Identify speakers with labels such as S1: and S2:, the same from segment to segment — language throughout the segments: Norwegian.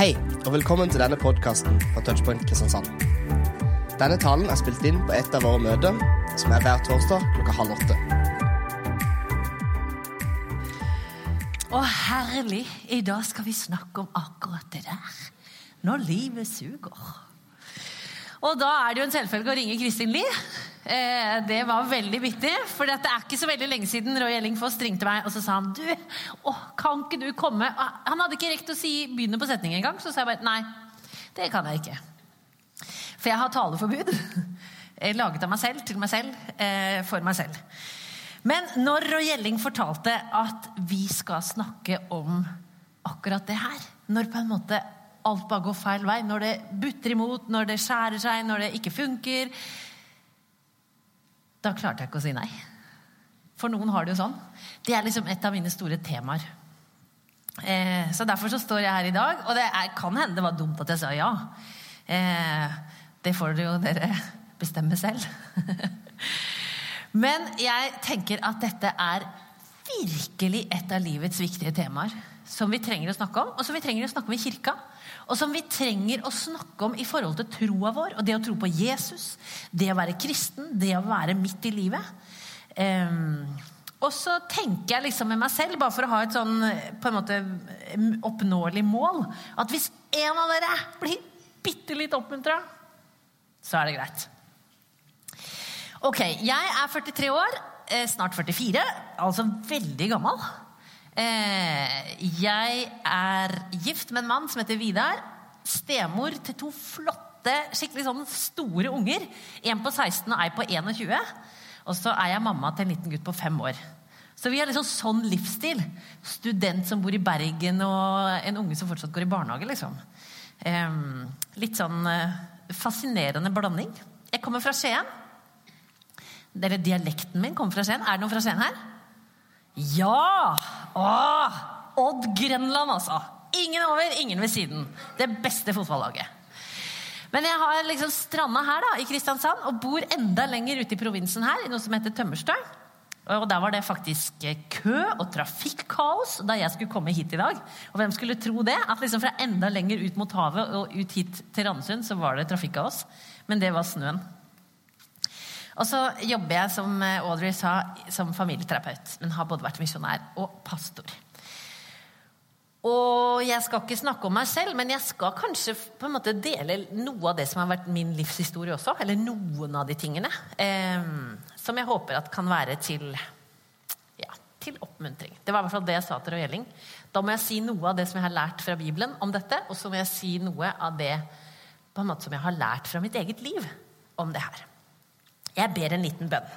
S1: Hei, og velkommen til denne podkasten fra Touchpoint Kristiansand. Denne talen er spilt inn på et av våre møter, som er hver torsdag klokka halv åtte.
S2: Å, herlig! I dag skal vi snakke om akkurat det der. Når livet suger. Og da er det jo en selvfølge å ringe Kristin Lie. Eh, det var veldig vittig, for det er ikke så veldig lenge siden Roy Ellingfoss ringte meg og så sa han, du, å, kan ikke du komme? Han hadde ikke rekt å si begynne på setningen engang, så sa jeg bare nei, det kan jeg ikke. For jeg har taleforbud. Laget av meg selv, til meg selv, eh, for meg selv. Men når Roy Elling fortalte at vi skal snakke om akkurat det her, når på en måte alt bare går feil vei, når det butter imot, når det skjærer seg, når det ikke funker Da klarte jeg ikke å si nei. For noen har det jo sånn. Det er liksom et av mine store temaer. Eh, så derfor så står jeg her i dag, og det er, kan hende det var dumt at jeg sa ja. Eh, det får jo dere bestemme selv. Men jeg tenker at dette er virkelig et av livets viktige temaer som vi trenger å snakke om, og som vi trenger å snakke om i kirka. Og som vi trenger å snakke om i forhold til troa vår og det å tro på Jesus. Det å være kristen, det å være midt i livet. Um, og så tenker jeg liksom med meg selv, bare for å ha et sånn på en måte oppnåelig mål, at hvis en av dere blir bitte litt oppmuntra, så er det greit. Ok, jeg er 43 år, eh, snart 44, altså veldig gammel. Eh, jeg er gift med en mann som heter Vidar. Stemor til to flotte, skikkelig sånn store unger. En på 16 og ei på 21. Og så er jeg mamma til en liten gutt på fem år. Så vi har liksom sånn livsstil. Student som bor i Bergen, og en unge som fortsatt går i barnehage. liksom. litt sånn eh, fascinerende blanding. Jeg kommer fra Skien. Eller dialekten min kommer fra Skien. Er det noen fra Skien her? Ja! Åh, Odd Grenland, altså. Ingen over, ingen ved siden. Det beste fotballaget. Men jeg har liksom stranda her da, i Kristiansand og bor enda lenger ute i provinsen her, i noe som heter Tømmerstø. Og Der var det faktisk kø og trafikkaos da jeg skulle komme hit i dag. Og hvem skulle tro det? At liksom fra enda lenger ut mot havet og ut hit til Randesund så var det trafikkaos. Men det var snøen. Og så jobber jeg, som eh, Audrey sa, som familieterapeut. Men har både vært misjonær og pastor. Og jeg skal ikke snakke om meg selv, men jeg skal kanskje på en måte dele noe av det som har vært min livshistorie også. Eller noen av de tingene. Eh, som jeg håper at kan være til, ja, til oppmuntring. Det var i hvert fall det jeg sa til Roy Elling. Da må jeg si noe av det som jeg har lært fra Bibelen om dette, og så må jeg si noe av det på en måte som jeg har lært fra mitt eget liv om det her. Jeg ber en liten bønn.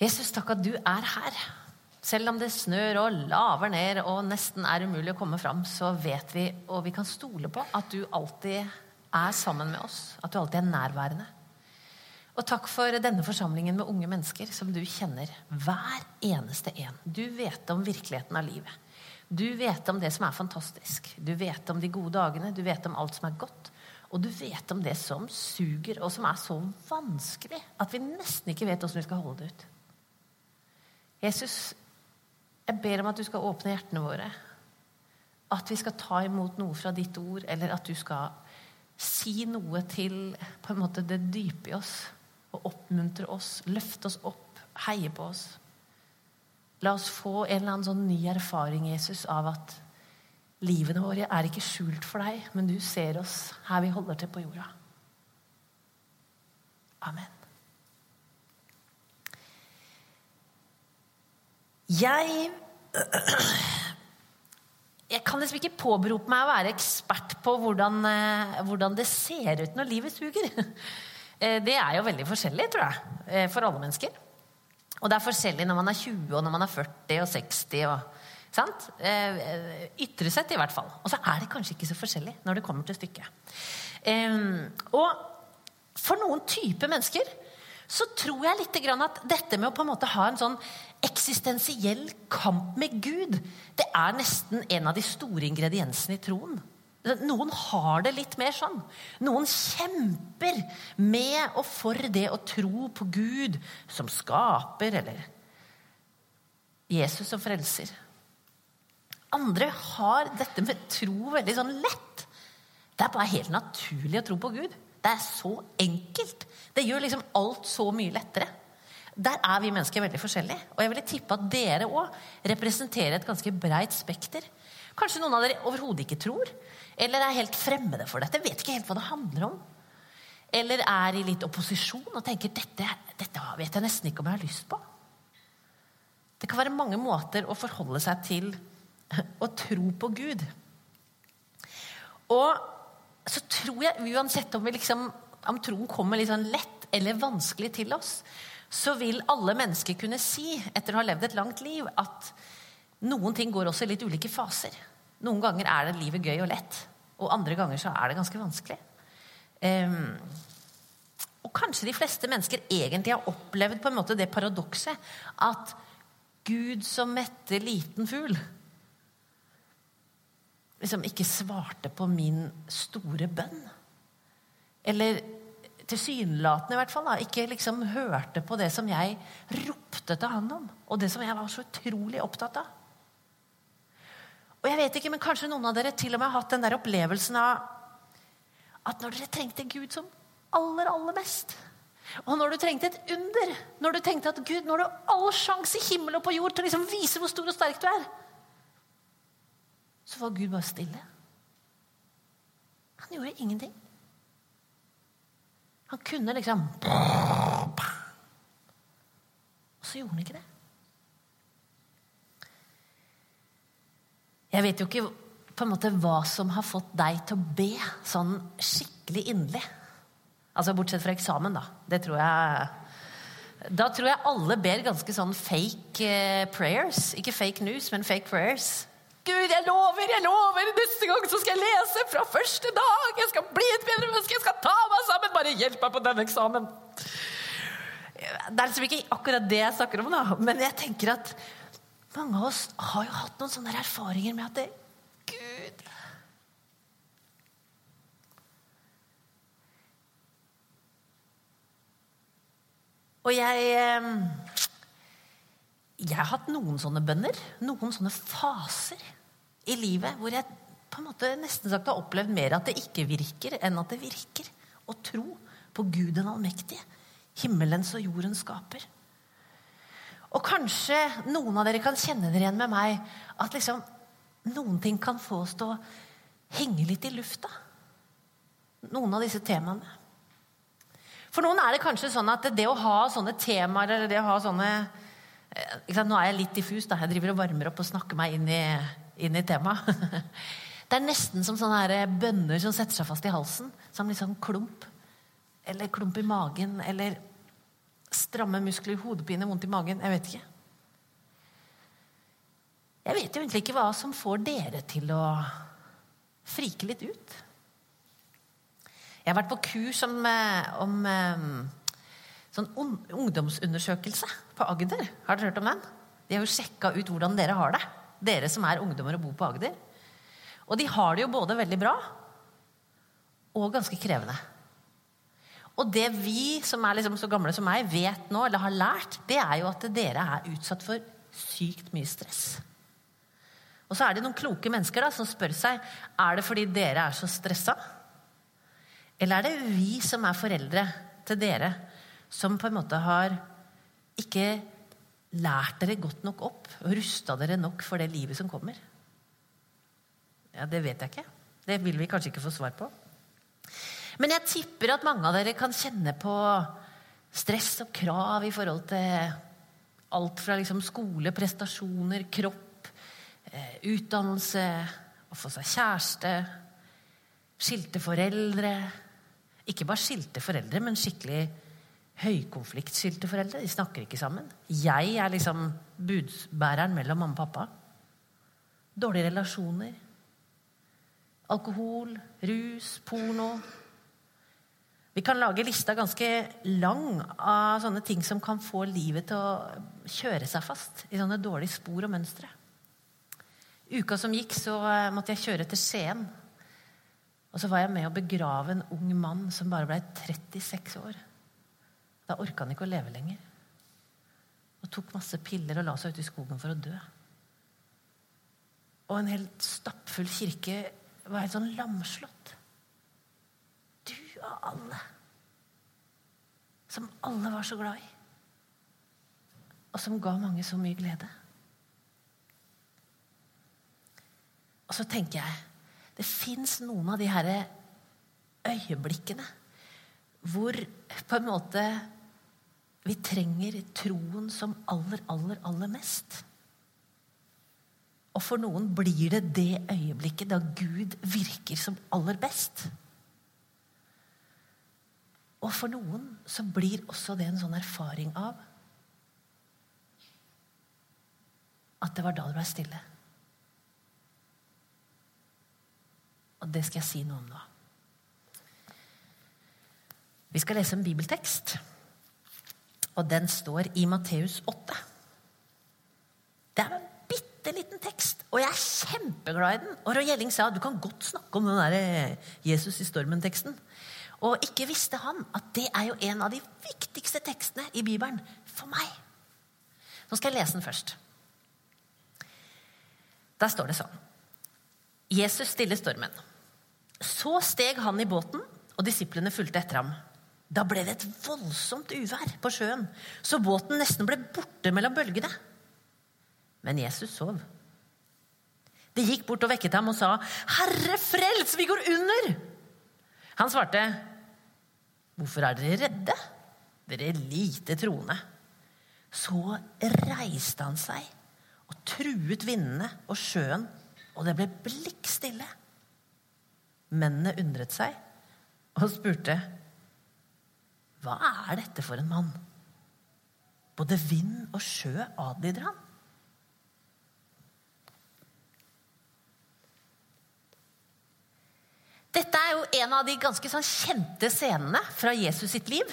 S2: Jesus, takk at du er her. Selv om det snør og laver ned og nesten er umulig å komme fram, så vet vi, og vi kan stole på, at du alltid er sammen med oss. At du alltid er nærværende. Og takk for denne forsamlingen med unge mennesker som du kjenner. Hver eneste en. Du vet om virkeligheten av livet. Du vet om det som er fantastisk. Du vet om de gode dagene. Du vet om alt som er godt. Og du vet om det som suger, og som er så vanskelig at vi nesten ikke vet åssen vi skal holde det ut. Jesus, jeg ber om at du skal åpne hjertene våre. At vi skal ta imot noe fra ditt ord, eller at du skal si noe til på en måte det dype i oss. Og oppmuntre oss, løfte oss opp, heie på oss. La oss få en eller annen sånn ny erfaring Jesus, av at livene våre er ikke skjult for deg, men du ser oss her vi holder til på jorda. Amen. Jeg Jeg kan liksom ikke påberope meg å være ekspert på hvordan, eh, hvordan det ser ut når livet suger. Eh, det er jo veldig forskjellig, tror jeg, eh, for alle mennesker. Og det er forskjellig når man er 20, og når man er 40 og 60. og Sant? Ytre sett, i hvert fall. Og så er det kanskje ikke så forskjellig når det kommer til stykket. Og for noen type mennesker så tror jeg litt at dette med å på en måte ha en sånn eksistensiell kamp med Gud, det er nesten en av de store ingrediensene i troen. Noen har det litt mer sånn. Noen kjemper med og for det å tro på Gud som skaper, eller Jesus som frelser. Andre har dette med tro veldig sånn lett. Det er bare helt naturlig å tro på Gud. Det er så enkelt. Det gjør liksom alt så mye lettere. Der er vi mennesker veldig forskjellige. Og jeg ville tippe at dere òg representerer et ganske breit spekter. Kanskje noen av dere overhodet ikke tror, eller er helt fremmede for dette. Vet ikke helt hva det handler om. Eller er i litt opposisjon og tenker dette, dette vet jeg nesten ikke om jeg har lyst på. Det kan være mange måter å forholde seg til å tro på Gud. Og så tror jeg uansett om, liksom, om troen kommer litt sånn lett eller vanskelig til oss, så vil alle mennesker kunne si, etter å ha levd et langt liv, at noen ting går også i litt ulike faser. Noen ganger er det livet gøy og lett, og andre ganger så er det ganske vanskelig. Um, og kanskje de fleste mennesker egentlig har opplevd på en måte det paradokset at Gud som metter liten fugl liksom ikke svarte på min store bønn. Eller tilsynelatende i hvert fall, da, ikke liksom hørte på det som jeg ropte til han om, og det som jeg var så utrolig opptatt av. Og jeg vet ikke, men Kanskje noen av dere til og med har hatt den der opplevelsen av at når dere trengte Gud som aller, aller mest, og når du trengte et under, når du tenkte at Gud, nå har du all sjanse i himmel og på jord til å liksom vise hvor stor og sterk du er, så var Gud bare stille. Han gjorde ingenting. Han kunne liksom Og så gjorde han ikke det. Jeg vet jo ikke på en måte hva som har fått deg til å be sånn skikkelig inderlig. Altså Bortsett fra eksamen, da. Det tror jeg Da tror jeg alle ber ganske sånn fake eh, prayers. Ikke fake news, men fake prayers. Gud, jeg lover, jeg lover! Neste gang så skal jeg lese fra første dag! Jeg skal bli et bedre menneske! Jeg skal ta meg sammen! Bare hjelp meg på denne eksamen! Det er liksom ikke akkurat det jeg snakker om, da. Men jeg tenker at mange av oss har jo hatt noen sånne erfaringer med at det, Gud Og jeg eh, Jeg har hatt noen sånne bønner. Noen sånne faser i livet hvor jeg på en måte nesten sagt har opplevd mer at det ikke virker, enn at det virker. Å tro på Gud den allmektige. Himmelens og jordens skaper. Og kanskje noen av dere kan kjenne dere igjen med meg at liksom noen ting kan få oss til å henge litt i lufta. Noen av disse temaene. For noen er det kanskje sånn at det å ha sånne temaer eller det å ha sånne eh, Nå er jeg litt diffus, da. Jeg driver og varmer opp og snakker meg inn i, inn i temaet. Det er nesten som sånne bønner som setter seg fast i halsen. Som litt sånn klump. Eller klump i magen. Eller stramme muskler, hodepine, vondt i magen. Jeg vet ikke. Jeg vet jo egentlig ikke hva som får dere til å frike litt ut. Jeg har vært på kurs om, eh, om eh, sånn ungdomsundersøkelse på Agder. Har dere hørt om den? De har jo sjekka ut hvordan dere har det. Dere som er ungdommer og bor på Agder. Og de har det jo både veldig bra og ganske krevende. Og det vi som er liksom så gamle som meg, vet nå, eller har lært, det er jo at dere er utsatt for sykt mye stress. Og så er det noen kloke mennesker da, som spør seg er det fordi dere er så stressa. Eller er det vi som er foreldre til dere, som på en måte har ikke lært dere godt nok opp og rusta dere nok for det livet som kommer? Ja, Det vet jeg ikke. Det vil vi kanskje ikke få svar på. Men jeg tipper at mange av dere kan kjenne på stress og krav i forhold til alt fra liksom skole, prestasjoner, kropp, eh, utdannelse, å få seg kjæreste, skilte foreldre. Ikke bare skilte foreldre, men skikkelig høykonfliktskilte foreldre. De snakker ikke sammen. Jeg er liksom budbæreren mellom mamma og pappa. Dårlige relasjoner. Alkohol, rus, porno. Vi kan lage lista ganske lang av sånne ting som kan få livet til å kjøre seg fast i sånne dårlige spor og mønstre. Uka som gikk, så eh, måtte jeg kjøre til Skien. Og så var jeg med å begrave en ung mann som bare ble 36 år. Da orka han ikke å leve lenger. Og tok masse piller og la seg ut i skogen for å dø. og en helt stappfull kirke var helt sånn lamslått. Du av alle. Som alle var så glad i. Og som ga mange så mye glede. Og så tenker jeg det fins noen av de her øyeblikkene hvor på en måte vi trenger troen som aller, aller, aller mest. Og for noen blir det det øyeblikket da Gud virker som aller best. Og for noen så blir også det en sånn erfaring av at det var da det ble stille. Og det skal jeg si noe om nå. Vi skal lese en bibeltekst, og den står i Matteus 8. Det er en bitte liten tekst, og jeg er kjempeglad i den. Og Roy Gjelling sa du kan godt snakke om den der eh, Jesus i stormen-teksten. Og ikke visste han at det er jo en av de viktigste tekstene i Bibelen for meg. Nå skal jeg lese den først. Der står det sånn. Jesus stiller stormen. Så steg han i båten, og disiplene fulgte etter ham. Da ble det et voldsomt uvær på sjøen, så båten nesten ble borte mellom bølgene. Men Jesus sov. De gikk bort og vekket ham og sa, 'Herre, frels! Vi går under!' Han svarte, 'Hvorfor er dere redde, dere lite troende?' Så reiste han seg og truet vindene og sjøen, og det ble blikkstille. Mennene undret seg og spurte, 'Hva er dette for en mann?' Både vind og sjø adlyder han. Dette er jo en av de ganske sånn kjente scenene fra Jesus sitt liv.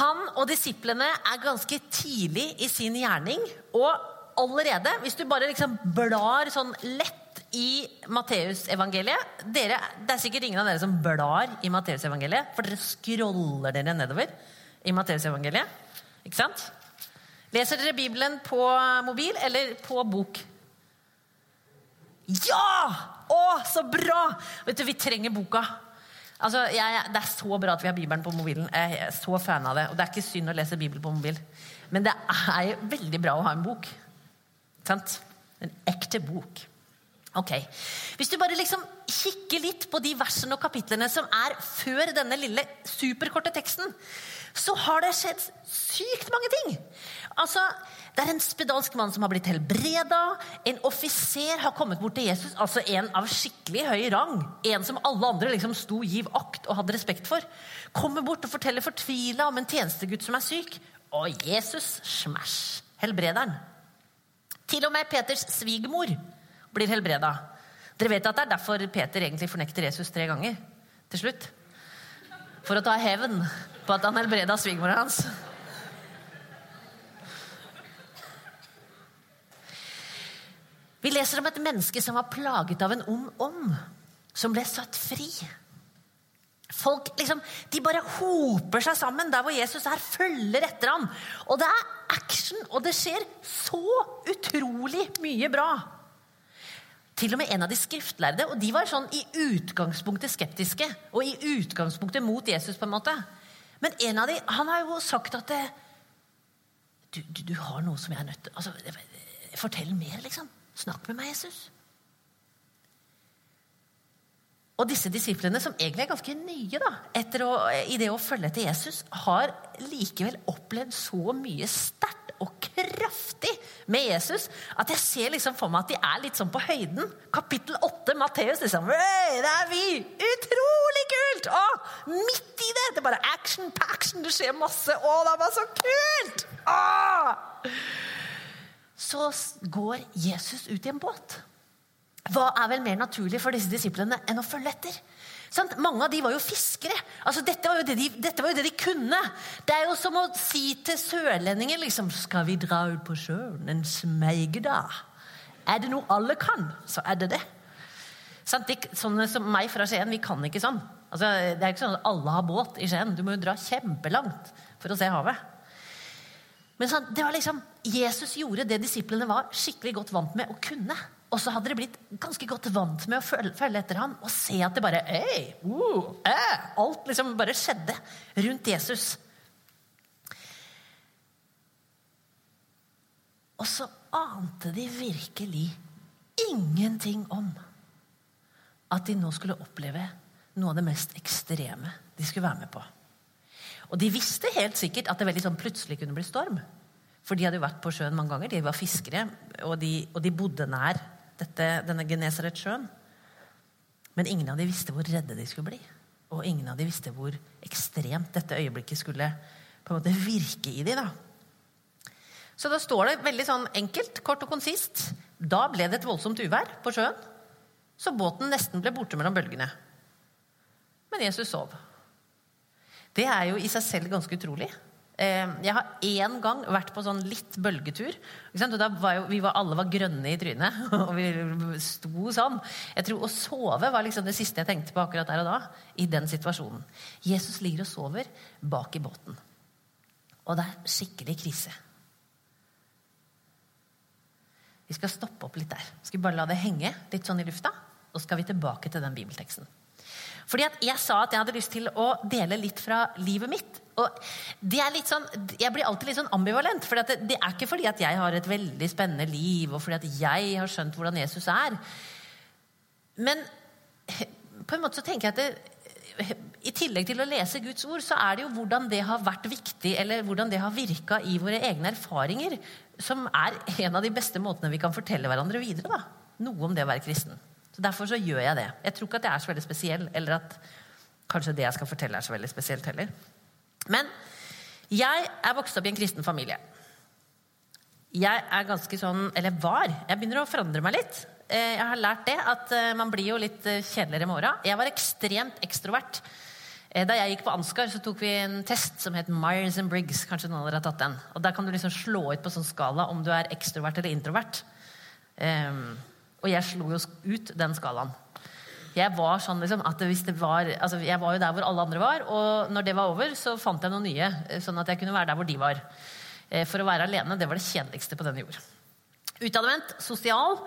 S2: Han og disiplene er ganske tidlig i sin gjerning. Og allerede, hvis du bare liksom blar sånn lett i Matteusevangeliet Det er sikkert ingen av dere som blar i Matteusevangeliet, for dere scroller dere nedover i Matteusevangeliet. Ikke sant? Leser dere Bibelen på mobil eller på bok? Ja! Å, så bra! Vet du, Vi trenger boka. Altså, jeg, Det er så bra at vi har Bibelen på mobilen. Jeg er så fan av det. Og det er ikke synd å lese Bibelen på mobil. Men det er veldig bra å ha en bok. Sant? En ekte bok. Ok, Hvis du bare liksom kikker litt på de versene og kapitlene som er før denne lille superkorte teksten, så har det skjedd sykt mange ting. Altså, Det er en spedalsk mann som har blitt helbreda. En offiser har kommet bort til Jesus, altså en av skikkelig høy rang. En som alle andre liksom sto giv akt og hadde respekt for. Kommer bort og forteller fortvila om en tjenestegutt som er syk. Og Jesus, smash, helbrederen. Til og med Peters svigermor blir helbreda. Dere vet at det er derfor Peter egentlig fornekter Jesus tre ganger til slutt? For å ta hevn på at han helbreda svigermora hans. Vi leser om et menneske som var plaget av en ond ånd, som ble satt fri. Folk liksom, de bare hoper seg sammen der hvor Jesus er, følger etter ham. Og det er action, og det skjer så utrolig mye bra. Til og med en av de skriftlærde, og de var sånn i utgangspunktet skeptiske. Og i utgangspunktet mot Jesus, på en måte. Men en av de, han har jo sagt at det, du, du, du, har noe som jeg er nødt til altså, Fortell mer, liksom. Snakk med meg, Jesus. Og disse disiplene, som egentlig er ganske nye da, å, i det å følge etter Jesus, har likevel opplevd så mye sterkt og kraftig med Jesus at jeg ser liksom for meg at de er litt sånn på høyden. Kapittel 8, Matteus. Liksom, det er vi! Utrolig kult! Å, midt i det! Det er bare action, paction, det skjer masse. Å, det er bare så kult! Å! Så går Jesus ut i en båt. Hva er vel mer naturlig for disse disiplene enn å følge etter? Sånn, mange av de var jo fiskere. Altså, dette, var de, dette, var jo det de, kunne. Det er jo som å si til sørlendinger liksom, Skal vi dra ut på sjøen en smeigedag? Er det noe alle kan, så er det det. Sant? de, sånne som meg fra Skien, vi kan ikke sånn. Altså, det er ikke sånn at alle har båt i Skien. Du må jo dra kjempelangt for å se havet. Men sant? det var liksom, Jesus gjorde det disiplene var skikkelig godt vant med å kunne. Og så hadde de blitt ganske godt vant med å følge, etter han og se at det bare hey, uh, eh, Alt liksom bare skjedde rundt Jesus. Og så ante de virkelig ingenting om at de nå skulle oppleve noe av det mest ekstreme de skulle være med på. Og de visste helt sikkert at det veldig sånn plutselig kunne bli storm. For de hadde jo vært på sjøen mange ganger. De var fiskere, og de, og de bodde nær dette, denne Genesaretsjøen. Men ingen av dem visste hvor redde de skulle bli. Og ingen av dem visste hvor ekstremt dette øyeblikket skulle på en måte virke i dem. Da. Så da står det veldig sånn enkelt, kort og konsist. Da ble det et voldsomt uvær på sjøen, så båten nesten ble borte mellom bølgene. Men Jesus sov. Det er jo i seg selv ganske utrolig. Eh, jeg har én gang vært på sånn litt bølgetur. og da var jo, vi var, Alle var grønne i trynet, og vi sto sånn. Jeg tror Å sove var liksom det siste jeg tenkte på akkurat der og da. i den situasjonen. Jesus ligger og sover bak i båten. Og det er skikkelig krise. Vi skal stoppe opp litt der. Skal vi bare la det henge litt sånn i lufta? Og så skal vi tilbake til den bibelteksten. Fordi at jeg sa at jeg hadde lyst til å dele litt fra livet mitt. Og det er litt sånn, Jeg blir alltid litt sånn ambivalent. For det, det, er ikke fordi at jeg har et veldig spennende liv, og fordi at jeg har skjønt hvordan Jesus er. Men på en måte så tenker jeg at det, i tillegg til å lese Guds ord, så er det jo hvordan det har vært viktig, eller hvordan det har virka i våre egne erfaringer, som er en av de beste måtene vi kan fortelle hverandre videre. da. Noe om det å være kristen. Så Derfor så gjør jeg det. Jeg tror ikke at jeg er så veldig spesiell, eller at kanskje det jeg skal fortelle, er så veldig spesielt heller. Men jeg er vokst opp i en kristen familie. Jeg er ganske sånn Eller var. Jeg begynner å forandre meg litt. Eh, jeg har lært det, at eh, man blir jo litt eh, kjedeligere med åra. Jeg var ekstremt ekstrovert. Da jeg gikk på Ansgar, så tok vi en test som het Myers and Briggs. Kanskje noen av dere har tatt den. Og Der kan du liksom slå ut på sånn skala om du er ekstrovert eller introvert. Um, og jeg slo jo ut den skalaen. Jeg var sånn liksom, at det var, altså jeg var jo der hvor alle andre var, og når det var over, så fant jeg noen nye. Eh, sånn at jeg kunne være der hvor de var. Eh, for å være alene, det var det kjedeligste på denne jord. Utadvendt, sosial.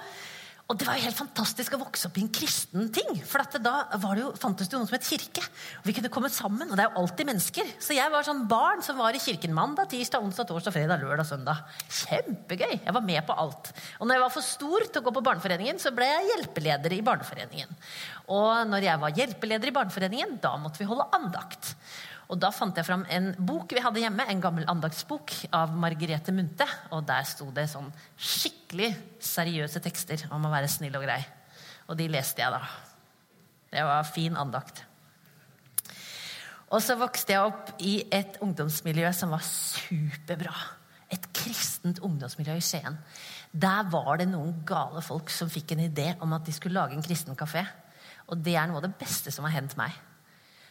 S2: Og det var jo helt fantastisk å vokse opp i en kristen ting. For da det jo, fantes det jo noe som het kirke. Og vi kunne komme sammen. Og det er jo alltid mennesker. Så jeg var sånn barn som var i kirken mandag, tirsdag, onsdag, torsdag, fredag, lørdag, søndag. Kjempegøy. Jeg var med på alt. Og når jeg var for stor til å gå på Barneforeningen, så ble jeg hjelpeleder i Barneforeningen. Og når jeg var hjelpeleder i Barneforeningen, da måtte vi holde andakt. Og da fant jeg fram en bok vi hadde hjemme, en gammel andaktsbok av Margrethe Munthe. Og der sto det sånn skikkelig seriøse tekster om å være snill og grei. Og de leste jeg da. Det var fin andakt. Og så vokste jeg opp i et ungdomsmiljø som var superbra. Et kristent ungdomsmiljø i Skien. Der var det noen gale folk som fikk en idé om at de skulle lage en kristen kafé. Og det er noe av det beste som har hendt meg.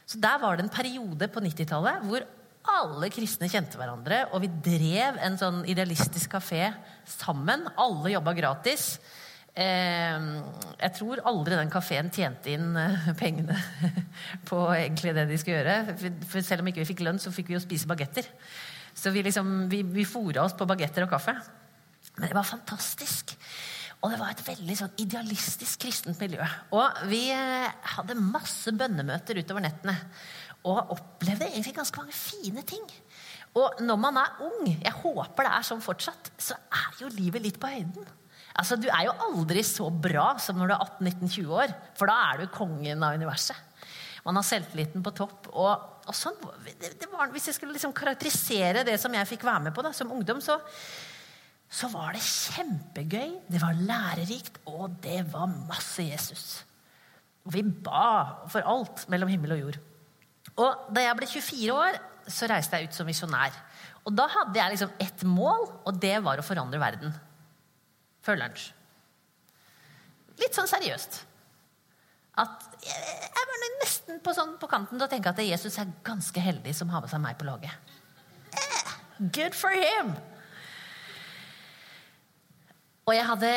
S2: Så Der var det en periode på 90-tallet hvor alle kristne kjente hverandre, og vi drev en sånn idealistisk kafé sammen. Alle jobba gratis. Eh, jeg tror aldri den kafeen tjente inn eh, pengene på egentlig det de skulle gjøre. For selv om ikke vi fikk lønn, så fikk vi jo spise bagetter. Så vi, liksom, vi, vi fora oss på bagetter og kaffe. Men det var fantastisk. Og det var et veldig sånn idealistisk kristent miljø. Og vi eh, hadde masse bønnemøter utover nettene. Og opplevde egentlig ganske mange fine ting. Og når man er ung, jeg håper det er sånn fortsatt, så er jo livet litt på høyden. Altså, Du er jo aldri så bra som når du er 18-19-20 år, for da er du kongen av universet. Man har selvtilliten på topp. og, og sånn, det, det var, Hvis jeg skulle liksom karakterisere det som jeg fikk være med på da, som ungdom, så så var det kjempegøy, det var lærerikt, og det var masse Jesus. Og vi ba for alt mellom himmel og jord. Og da jeg ble 24 år, så reiste jeg ut som misjonær. Og da hadde jeg liksom ett mål, og det var å forandre verden. Før lunsj. Litt sånn seriøst. At jeg var nesten på, sånn, på kanten til å tenke at Jesus er ganske heldig som har med seg meg på laget. Eh, good for him! Og jeg hadde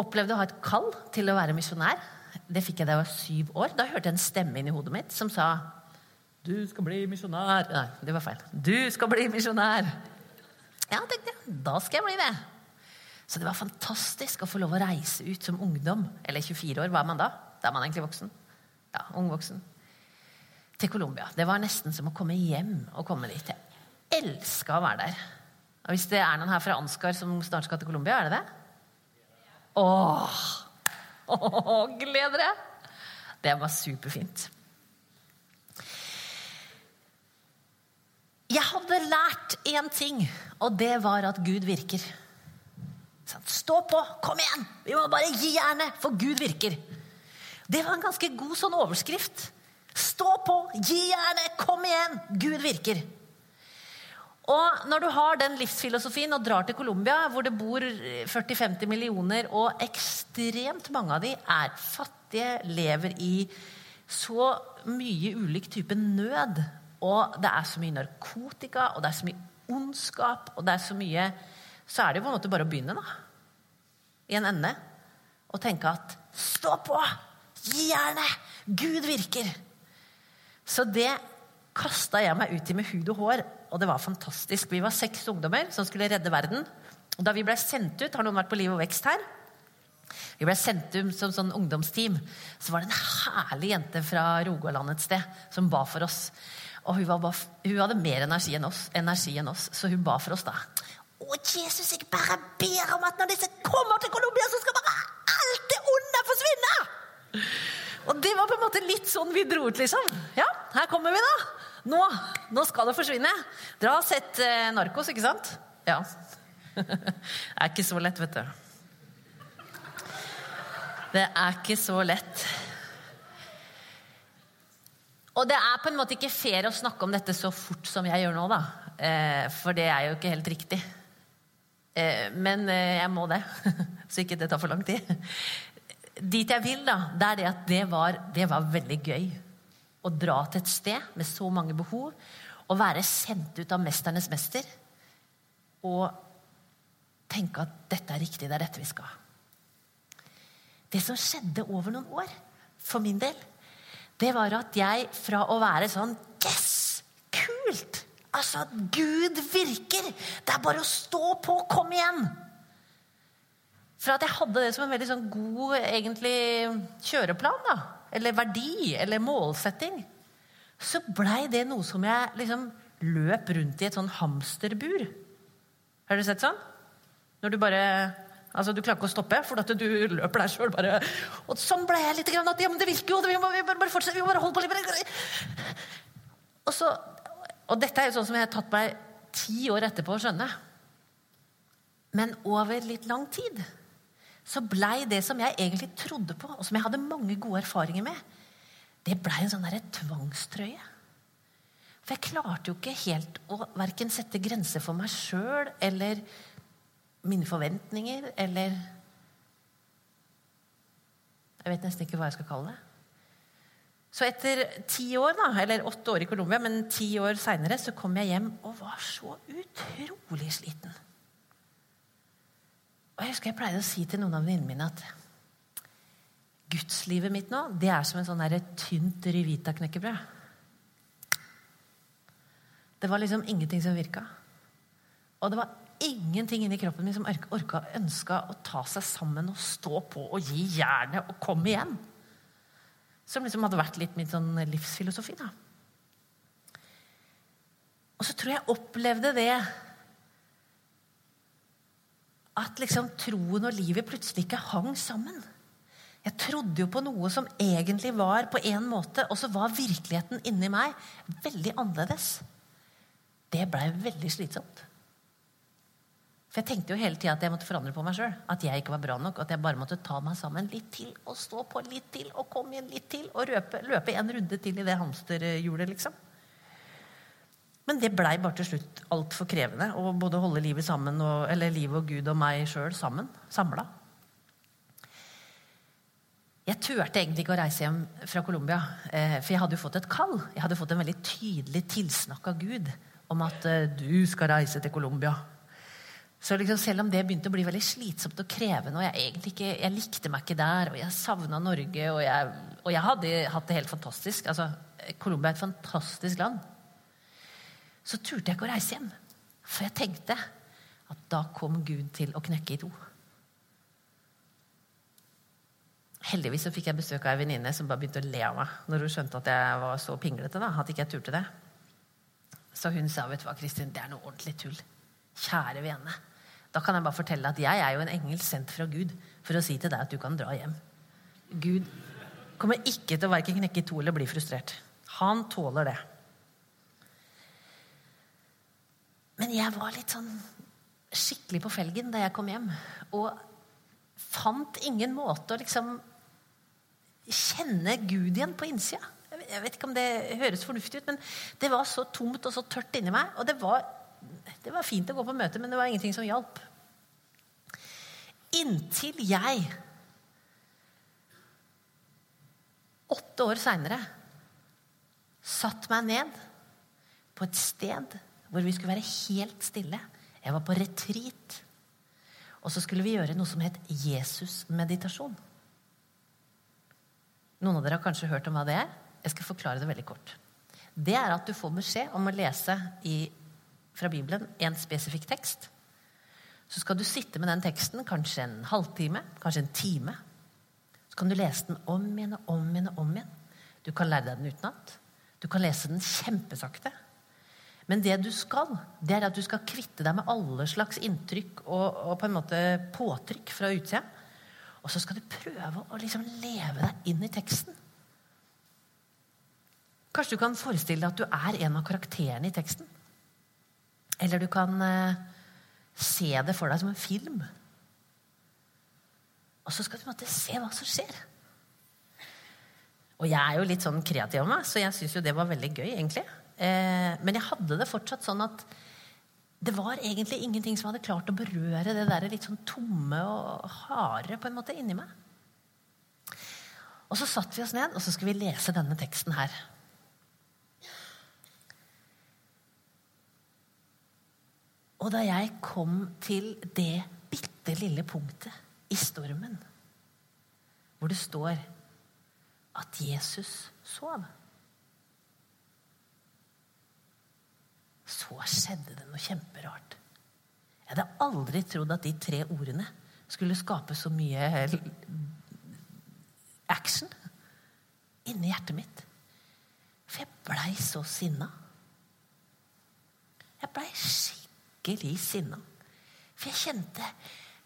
S2: opplevd å ha et kall til å være misjonær. Det fikk jeg da jeg var syv år. Da hørte jeg en stemme inn i hodet mitt som sa Du skal bli misjonær. Nei, det var feil. Du skal bli misjonær. Ja, tenkte jeg. Da skal jeg bli det. Så det var fantastisk å få lov å reise ut som ungdom. Eller 24 år, hva er man da? Da er man egentlig voksen. Ja, ung voksen. Til Colombia. Det var nesten som å komme hjem og komme dit. Jeg elska å være der. Og hvis det er noen her fra Ansgar som snart skal til Colombia, er det det? Åh! Åh, gled dere! Det var superfint. Jeg hadde lært én ting, og det var at Gud virker. Stå på! Kom igjen! Vi må bare gi jernet, for Gud virker. Det var en ganske god sånn overskrift. Stå på! Gi jernet! Kom igjen! Gud virker. Og når du har den livsfilosofien og drar til Colombia, hvor det bor 40-50 millioner, og ekstremt mange av de er fattige, lever i så mye ulik type nød, og det er så mye narkotika, og det er så mye ondskap, og det er så mye Så er det jo på en måte bare å begynne, da. I en ende. Og tenke at Stå på! Gi jernet! Gud virker! Så det kasta jeg meg ut i med hud og hår, og det var fantastisk. Vi var seks ungdommer som skulle redde verden. Og da vi ble sendt ut, har noen vært på Liv og Vekst her? Vi ble sendt ut som sånn ungdomsteam. Så var det en herlig jente fra Rogaland et sted som ba for oss. Og hun, bare, hun hadde mer energi enn, oss, energi enn oss, så hun ba for oss da. Å, Jesus, jeg bare ber om at når disse kommer til Colombia, så skal bare alt det onde forsvinne! Og det var på en måte litt sånn vi dro ut, liksom. Ja, her kommer vi, da. Nå, nå skal det forsvinne. Dere har sett eh, Narkos, ikke sant? Ja. det er ikke så lett, vet du. Det er ikke så lett. Og det er på en måte ikke fair å snakke om dette så fort som jeg gjør nå, da. Eh, for det er jo ikke helt riktig. Eh, men eh, jeg må det, så ikke det tar for lang tid. Dit jeg vil, da, det er det at det var, det var veldig gøy. Å dra til et sted med så mange behov, og være sendt ut av mesternes mester. Og tenke at dette er riktig, det er dette vi skal. Det som skjedde over noen år, for min del, det var at jeg fra å være sånn Yes! Kult! Altså, at Gud virker! Det er bare å stå på! Kom igjen! Fra at jeg hadde det som en veldig sånn god egentlig, kjøreplan, da, eller verdi, eller målsetting, så blei det noe som jeg liksom løp rundt i et sånn hamsterbur. Har dere sett sånn? Når du bare Altså, Du klarer ikke å stoppe, for at du løper der sjøl. Og sånn ble jeg litt. Grann, at, ja, men det virker jo! Vi må, bare fortsette, vi må bare holde på litt. Og, så, og dette er jo sånn som jeg har tatt meg ti år etterpå å skjønne. Men over litt lang tid så blei det som jeg egentlig trodde på, og som jeg hadde mange gode erfaringer med, det blei en sånn tvangstrøye. For jeg klarte jo ikke helt å verken sette grenser for meg sjøl eller mine forventninger eller Jeg vet nesten ikke hva jeg skal kalle det. Så etter ti år, da, eller åtte år i Colombia, men ti år seinere, så kom jeg hjem og var så utrolig sliten. Og Jeg husker jeg pleide å si til noen av venninnene mine at gudslivet mitt nå, det er som en sånn et tynt Rivita-knekkebrød. Det var liksom ingenting som virka. Og det var ingenting inni kroppen min som orka, ønska å ta seg sammen og stå på og gi jernet og komme igjen. Som liksom hadde vært litt min sånn livsfilosofi. da. Og så tror jeg opplevde det at liksom troen og livet plutselig ikke hang sammen. Jeg trodde jo på noe som egentlig var på én måte, og så var virkeligheten inni meg veldig annerledes. Det blei veldig slitsomt. For jeg tenkte jo hele tida at jeg måtte forandre på meg sjøl. At jeg ikke var bra nok. At jeg bare måtte ta meg sammen litt til og stå på litt til og komme igjen litt til og løpe, løpe en runde til i det hamsterhjulet, liksom. Men det blei bare til slutt altfor krevende å både holde livet sammen og, eller livet og Gud og meg sjøl sammen. Samla. Jeg turte egentlig ikke å reise hjem fra Colombia, eh, for jeg hadde jo fått et kall. Jeg hadde fått en veldig tydelig tilsnakk av Gud om at eh, du skal reise til Colombia. Så liksom, selv om det begynte å bli veldig slitsomt og krevende, og jeg ikke, jeg likte meg ikke der, og jeg savna Norge, og jeg, og jeg, hadde hatt det helt fantastisk altså, Colombia er et fantastisk land så turte jeg ikke å reise hjem. For jeg tenkte at da kom Gud til å knekke i to. Heldigvis så fikk jeg besøk av ei venninne som bare begynte å le av meg når hun skjønte at jeg var så pinglete. da, at ikke jeg turte det. Så hun sa vet du hva, Kristin, det er noe ordentlig tull. Kjære vene. Da kan jeg bare fortelle at jeg er jo en engel sendt fra Gud for å si til deg at du kan dra hjem. Gud kommer ikke til å verken knekke i to eller bli frustrert. Han tåler det. Men jeg var litt sånn skikkelig på felgen da jeg kom hjem. Og fant ingen måte å liksom kjenne Gud igjen på innsida. Jeg vet ikke om det høres fornuftig ut, men det var så tomt og så tørt inni meg. Og det var, det var fint å gå på møte, men det var ingenting som hjalp. Inntil jeg, åtte år seinere, satte meg ned på et sted hvor vi skulle være helt stille. Jeg var på retreat. Og så skulle vi gjøre noe som het Jesus-meditasjon. Noen av dere har kanskje hørt om hva det er. Jeg skal forklare det veldig kort. Det er at du får beskjed om å lese i, fra Bibelen en spesifikk tekst. Så skal du sitte med den teksten kanskje en halvtime, kanskje en time. Så kan du lese den om igjen og om igjen og om igjen. Du kan lære deg den utenat. Du kan lese den kjempesakte. Men det du skal, det er at du skal kvitte deg med alle slags inntrykk og, og på en måte påtrykk fra utsida. Og så skal du prøve å liksom leve deg inn i teksten. Kanskje du kan forestille deg at du er en av karakterene i teksten. Eller du kan eh, se det for deg som en film. Og så skal du måtte se hva som skjer. Og jeg er jo litt sånn kreativ av meg, så jeg syns jo det var veldig gøy. egentlig. Eh, men jeg hadde det fortsatt sånn at det var egentlig ingenting som hadde klart å berøre det der litt sånn tomme og harde på en måte inni meg. Og så satte vi oss ned, og så skulle vi lese denne teksten her. Og da jeg kom til det bitte lille punktet i stormen hvor det står at Jesus sov Så skjedde det noe kjemperart. Jeg hadde aldri trodd at de tre ordene skulle skape så mye action inni hjertet mitt. For jeg blei så sinna. Jeg blei skikkelig sinna. For jeg kjente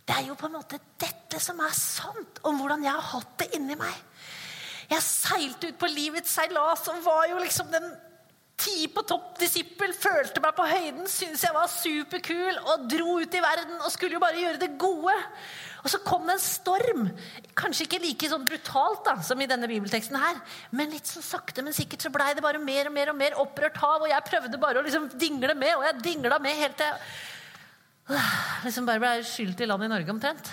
S2: Det er jo på en måte dette som er sant om hvordan jeg har hatt det inni meg. Jeg seilte ut på livets seilas og var jo liksom den ti på topp-disippel, følte meg på høyden, syntes jeg var superkul og dro ut i verden og skulle jo bare gjøre det gode. Og så kom det en storm. Kanskje ikke like sånn brutalt da, som i denne bibelteksten her, men litt sånn sakte, men sikkert så blei det bare mer og mer og mer opprørt hav, og jeg prøvde bare å liksom dingle med, og jeg dingla med helt til jeg liksom bare ble skylt i land i Norge omtrent.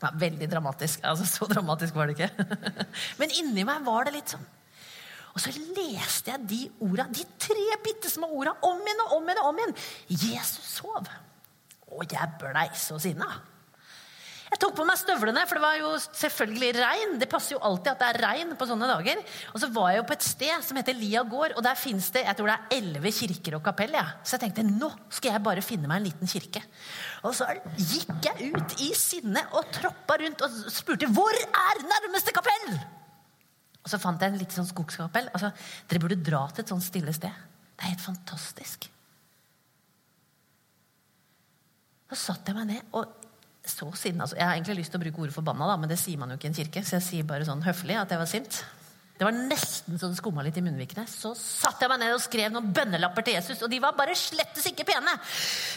S2: Ja, veldig dramatisk. Altså, Så dramatisk var det ikke. Men inni meg var det litt sånn og så leste jeg de orda, de tre bitte små orda om igjen og om igjen. og om igjen. Jesus sov. Og jeg blei så sinna. Jeg tok på meg støvlene, for det var jo selvfølgelig regn. Det passer jo alltid at det er regn på sånne dager. Og så var jeg jo på et sted som heter Lia gård, og der fins det jeg tror det er elleve kirker og kapell. Ja. Så jeg tenkte nå skal jeg bare finne meg en liten kirke. Og så gikk jeg ut i sinne og troppa rundt og spurte hvor er nærmeste kapell. Så fant jeg en litt sånn skogskapell. Altså, dere burde dra til et sånt stille sted. Det er helt fantastisk. Så satte jeg meg ned og så siden altså, Jeg har egentlig lyst til å bruke ordet forbanna, da, men det sier man jo ikke i en kirke. Så jeg sier bare sånn høflig at jeg var sint. Det var nesten så det skumma litt i munnvikene. Så satte jeg meg ned og skrev noen bønnelapper til Jesus, og de var bare slettes ikke pene.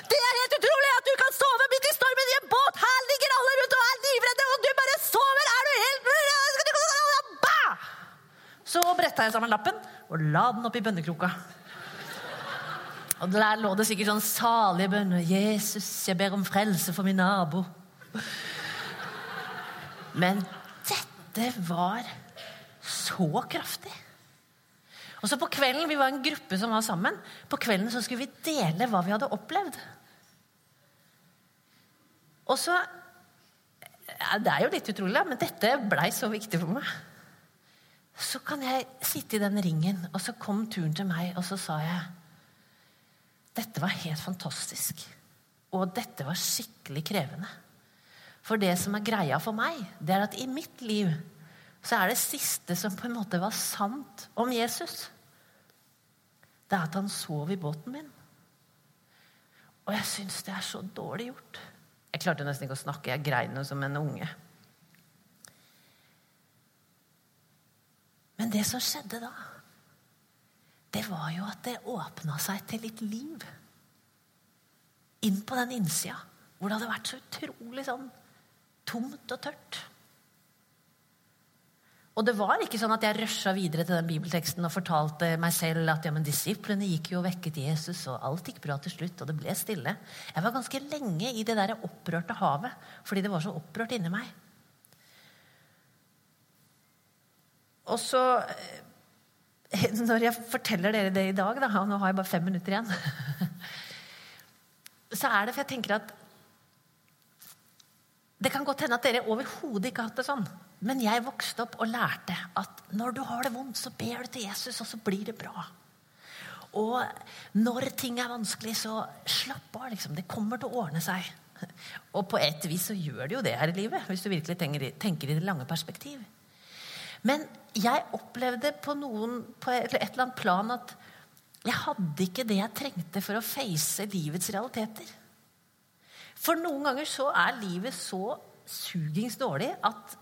S2: Det er helt utrolig at du kan sove midt i stormen i en båt! Her ligger alle rundt og er livredde, og du bare sover! Er du helt så bretta jeg sammen lappen og la den opp i bønnekroka. Og Der lå det sikkert sånn salige bønner. 'Jesus, jeg ber om frelse for min nabo.' Men dette var så kraftig. Og så på kvelden, Vi var en gruppe som var sammen. På kvelden så skulle vi dele hva vi hadde opplevd. Og så ja, Det er jo litt utrolig, men dette blei så viktig for meg så kan jeg sitte i den ringen. Og så kom turen til meg, og så sa jeg Dette var helt fantastisk. Og dette var skikkelig krevende. For det som er greia for meg, det er at i mitt liv så er det siste som på en måte var sant om Jesus, det er at han sov i båten min. Og jeg syns det er så dårlig gjort. Jeg klarte nesten ikke å snakke. Jeg grein som en unge. Men det som skjedde da, det var jo at det åpna seg til litt liv. Inn på den innsida, hvor det hadde vært så utrolig sånn tomt og tørt. Og det var ikke sånn at jeg rusha videre til den bibelteksten og fortalte meg selv at ja, men disiplene gikk jo og vekket Jesus, og alt gikk bra til slutt, og det ble stille. Jeg var ganske lenge i det der opprørte havet fordi det var så opprørt inni meg. Og så eh, Når jeg forteller dere det i dag, da, og nå har jeg bare fem minutter igjen Så er det for jeg tenker at Det kan godt hende at dere overhodet ikke har hatt det sånn. Men jeg vokste opp og lærte at når du har det vondt, så ber du til Jesus, og så blir det bra. Og når ting er vanskelig, så slapp av. liksom. Det kommer til å ordne seg. Og på et vis så gjør det jo det her i livet, hvis du virkelig tenker, i det lange perspektiv. Men jeg opplevde på, noen, på et eller annet plan at jeg hadde ikke det jeg trengte for å face livets realiteter. For noen ganger så er livet så sugings dårlig at,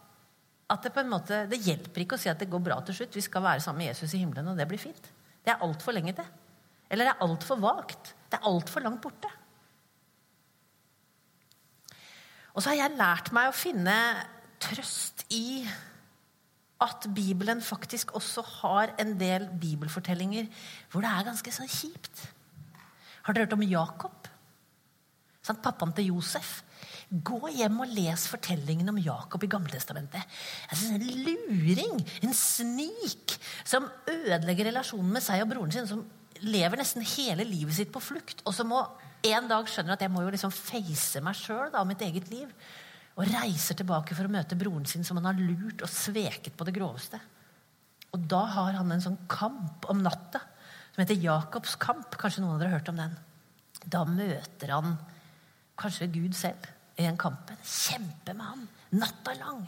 S2: at det på en måte, det hjelper ikke å si at det går bra til slutt. Vi skal være sammen med Jesus i himmelen, og det blir fint. Det er altfor lenge til. Eller det er altfor vagt. Det er altfor langt borte. Og så har jeg lært meg å finne trøst i at Bibelen faktisk også har en del bibelfortellinger hvor det er ganske sånn kjipt. Har dere hørt om Jakob? Sånn, pappaen til Josef. Gå hjem og les fortellingen om Jakob i Gamletestamentet. Altså, en luring, en snik, som ødelegger relasjonen med seg og broren sin. Som lever nesten hele livet sitt på flukt, og som en dag skjønner at jeg må jo liksom face meg sjøl og mitt eget liv og reiser tilbake for å møte broren sin, som han har lurt og sveket på det groveste. Og da har han en sånn kamp om natta som heter Jakobs kamp. Kanskje noen av dere har hørt om den? Da møter han kanskje Gud selv i den kampen. Kjemper med han natta lang.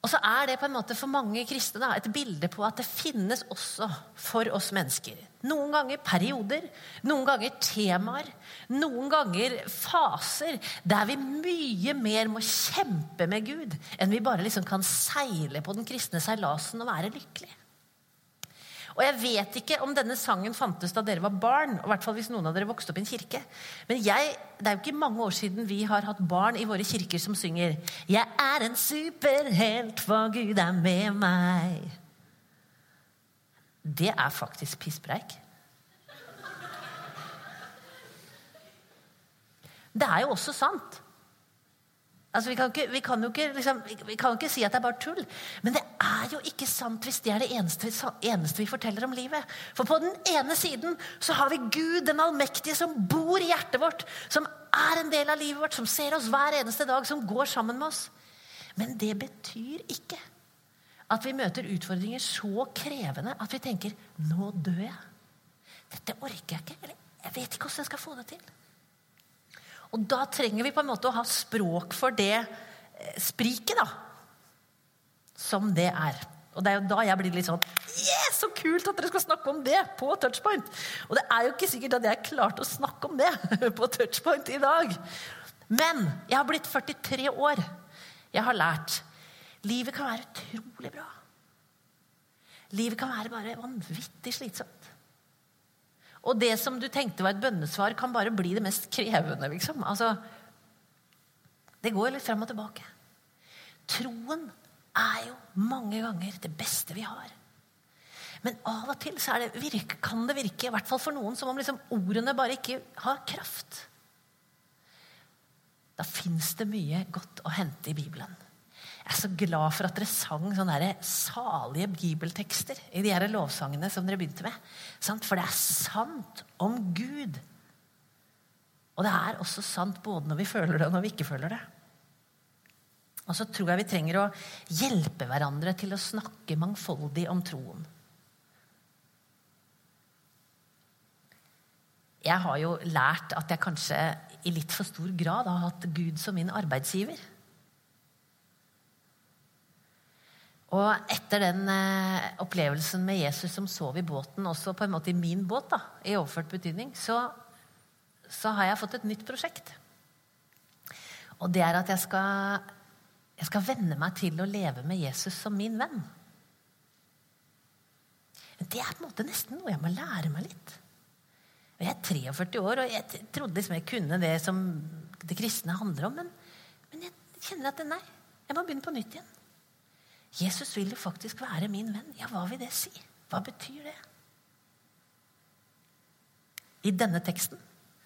S2: Og så er det på en måte for mange kristne et bilde på at det finnes også for oss mennesker. Noen ganger perioder, noen ganger temaer, noen ganger faser der vi mye mer må kjempe med Gud enn vi bare liksom kan seile på den kristne seilasen og være lykkelig. Og jeg vet ikke om denne sangen fantes da dere var barn. og hvert fall hvis noen av dere vokste opp i en kirke. Men jeg, det er jo ikke mange år siden vi har hatt barn i våre kirker som synger 'Jeg er en superhelt, for Gud er med meg'. Det er faktisk pisspreik. Det er jo også sant. Altså, vi, kan ikke, vi, kan ikke, liksom, vi, kan jo ikke si at det er bare tull. Men det er jo ikke sant hvis det er det eneste, eneste, vi forteller om livet. For på den ene siden så har vi Gud den allmektige som bor i hjertet vårt. Som er en del av livet vårt, som ser oss hver eneste dag, som går sammen med oss. Men det betyr ikke at vi møter utfordringer så krevende at vi tenker 'nå dør jeg'. Dette orker jeg ikke. Eller jeg vet ikke hvordan jeg skal få det til. Og da trenger vi på en måte å ha språk for det eh, spriket, da. Som det er. Og det er jo da jeg blir litt sånn Yes, så kult at dere skal snakke om det på Touchpoint! Og det er jo ikke sikkert at jeg klarte å snakke om det på Touchpoint i dag. Men jeg har blitt 43 år. Jeg har lært. Livet kan være utrolig bra. Livet kan være bare vanvittig slitsomt. Og det som du tenkte var et bønnesvar, kan bare bli det mest krevende. liksom. Altså, det går litt frem og tilbake. Troen er jo mange ganger det beste vi har. Men av og til det virke, kan det virke, i hvert fall for noen, som om liksom ordene bare ikke har kraft. Da fins det mye godt å hente i Bibelen. Jeg er så glad for at dere sang sånne salige bibeltekster i de her lovsangene som dere begynte med. For det er sant om Gud. Og det er også sant både når vi føler det, og når vi ikke føler det. Og så tror jeg vi trenger å hjelpe hverandre til å snakke mangfoldig om troen. Jeg har jo lært at jeg kanskje i litt for stor grad har hatt Gud som min arbeidsgiver. Og etter den eh, opplevelsen med Jesus som sov i båten, også på en måte i min båt, da, i overført betydning, så, så har jeg fått et nytt prosjekt. Og det er at jeg skal, jeg skal venne meg til å leve med Jesus som min venn. Men det er på en måte nesten noe jeg må lære meg litt. Jeg er 43 år, og jeg trodde liksom jeg kunne det som det kristne handler om. Men, men jeg kjenner at nei, jeg må begynne på nytt igjen. Jesus vil jo faktisk være min venn. Ja, hva vil det si? Hva betyr det? I denne teksten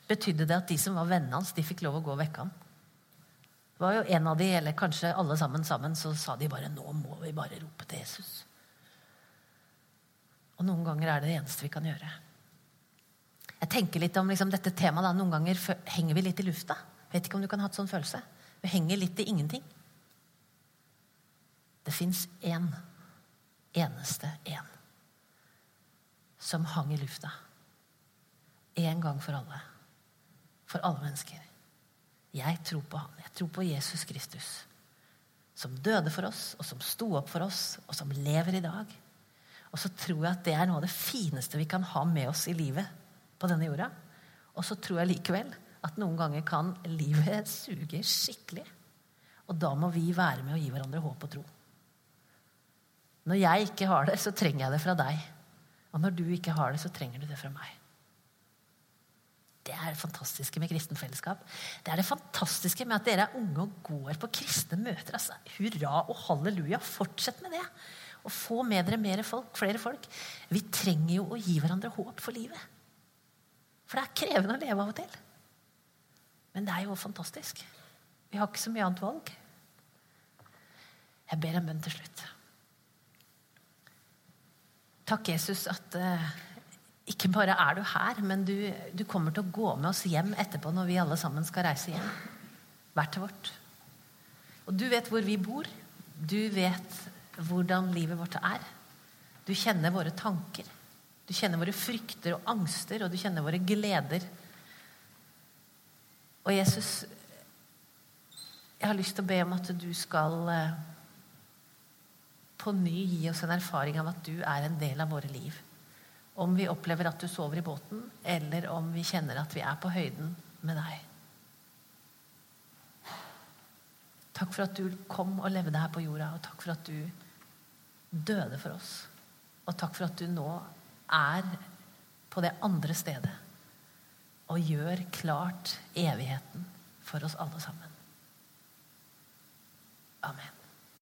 S2: betydde det at de som var vennene hans, de fikk lov å gå og vekke ham. Det var jo en av de, eller kanskje alle sammen sammen, så sa de bare 'Nå må vi bare rope til Jesus'. Og noen ganger er det det eneste vi kan gjøre. Jeg tenker litt om liksom, dette temaet. Da. Noen ganger henger vi litt i lufta. Vet ikke om du kan ha hatt sånn følelse. Vi henger litt i ingenting. Det fins én, eneste én, som hang i lufta. En gang for alle. For alle mennesker. Jeg tror på han. Jeg tror på Jesus Kristus. Som døde for oss, og som sto opp for oss, og som lever i dag. Og så tror jeg at det er noe av det fineste vi kan ha med oss i livet på denne jorda. Og så tror jeg likevel at noen ganger kan livet suge skikkelig. Og da må vi være med å gi hverandre håp og tro. Når jeg ikke har det, så trenger jeg det fra deg. Og når du ikke har det, så trenger du det fra meg. Det er det fantastiske med kristen fellesskap. Det er det fantastiske med at dere er unge og går på kristne møter. Altså, hurra og halleluja. Fortsett med det. Og få med dere folk, flere folk. Vi trenger jo å gi hverandre håp for livet. For det er krevende å leve av og til. Men det er jo fantastisk. Vi har ikke så mye annet valg. Jeg ber en bønn til slutt. Takk, Jesus, at uh, ikke bare er du her, men du, du, kommer til å gå med oss hjem etterpå når vi alle sammen skal reise hjem. Hvert til vårt. Og du vet hvor vi bor. Du vet hvordan livet vårt er. Du kjenner våre tanker. Du kjenner våre frykter og angster, og du kjenner våre gleder. Og Jesus, jeg har lyst til å be om at du skal uh, på ny gi oss en erfaring av at du er en del av våre liv. Om vi opplever at du sover i båten, eller om vi kjenner at vi er på høyden med deg. Takk for at du kom og levde her på jorda, og takk for at du døde for oss. Og takk for at du nå er på det andre stedet og gjør klart evigheten for oss alle sammen. Amen.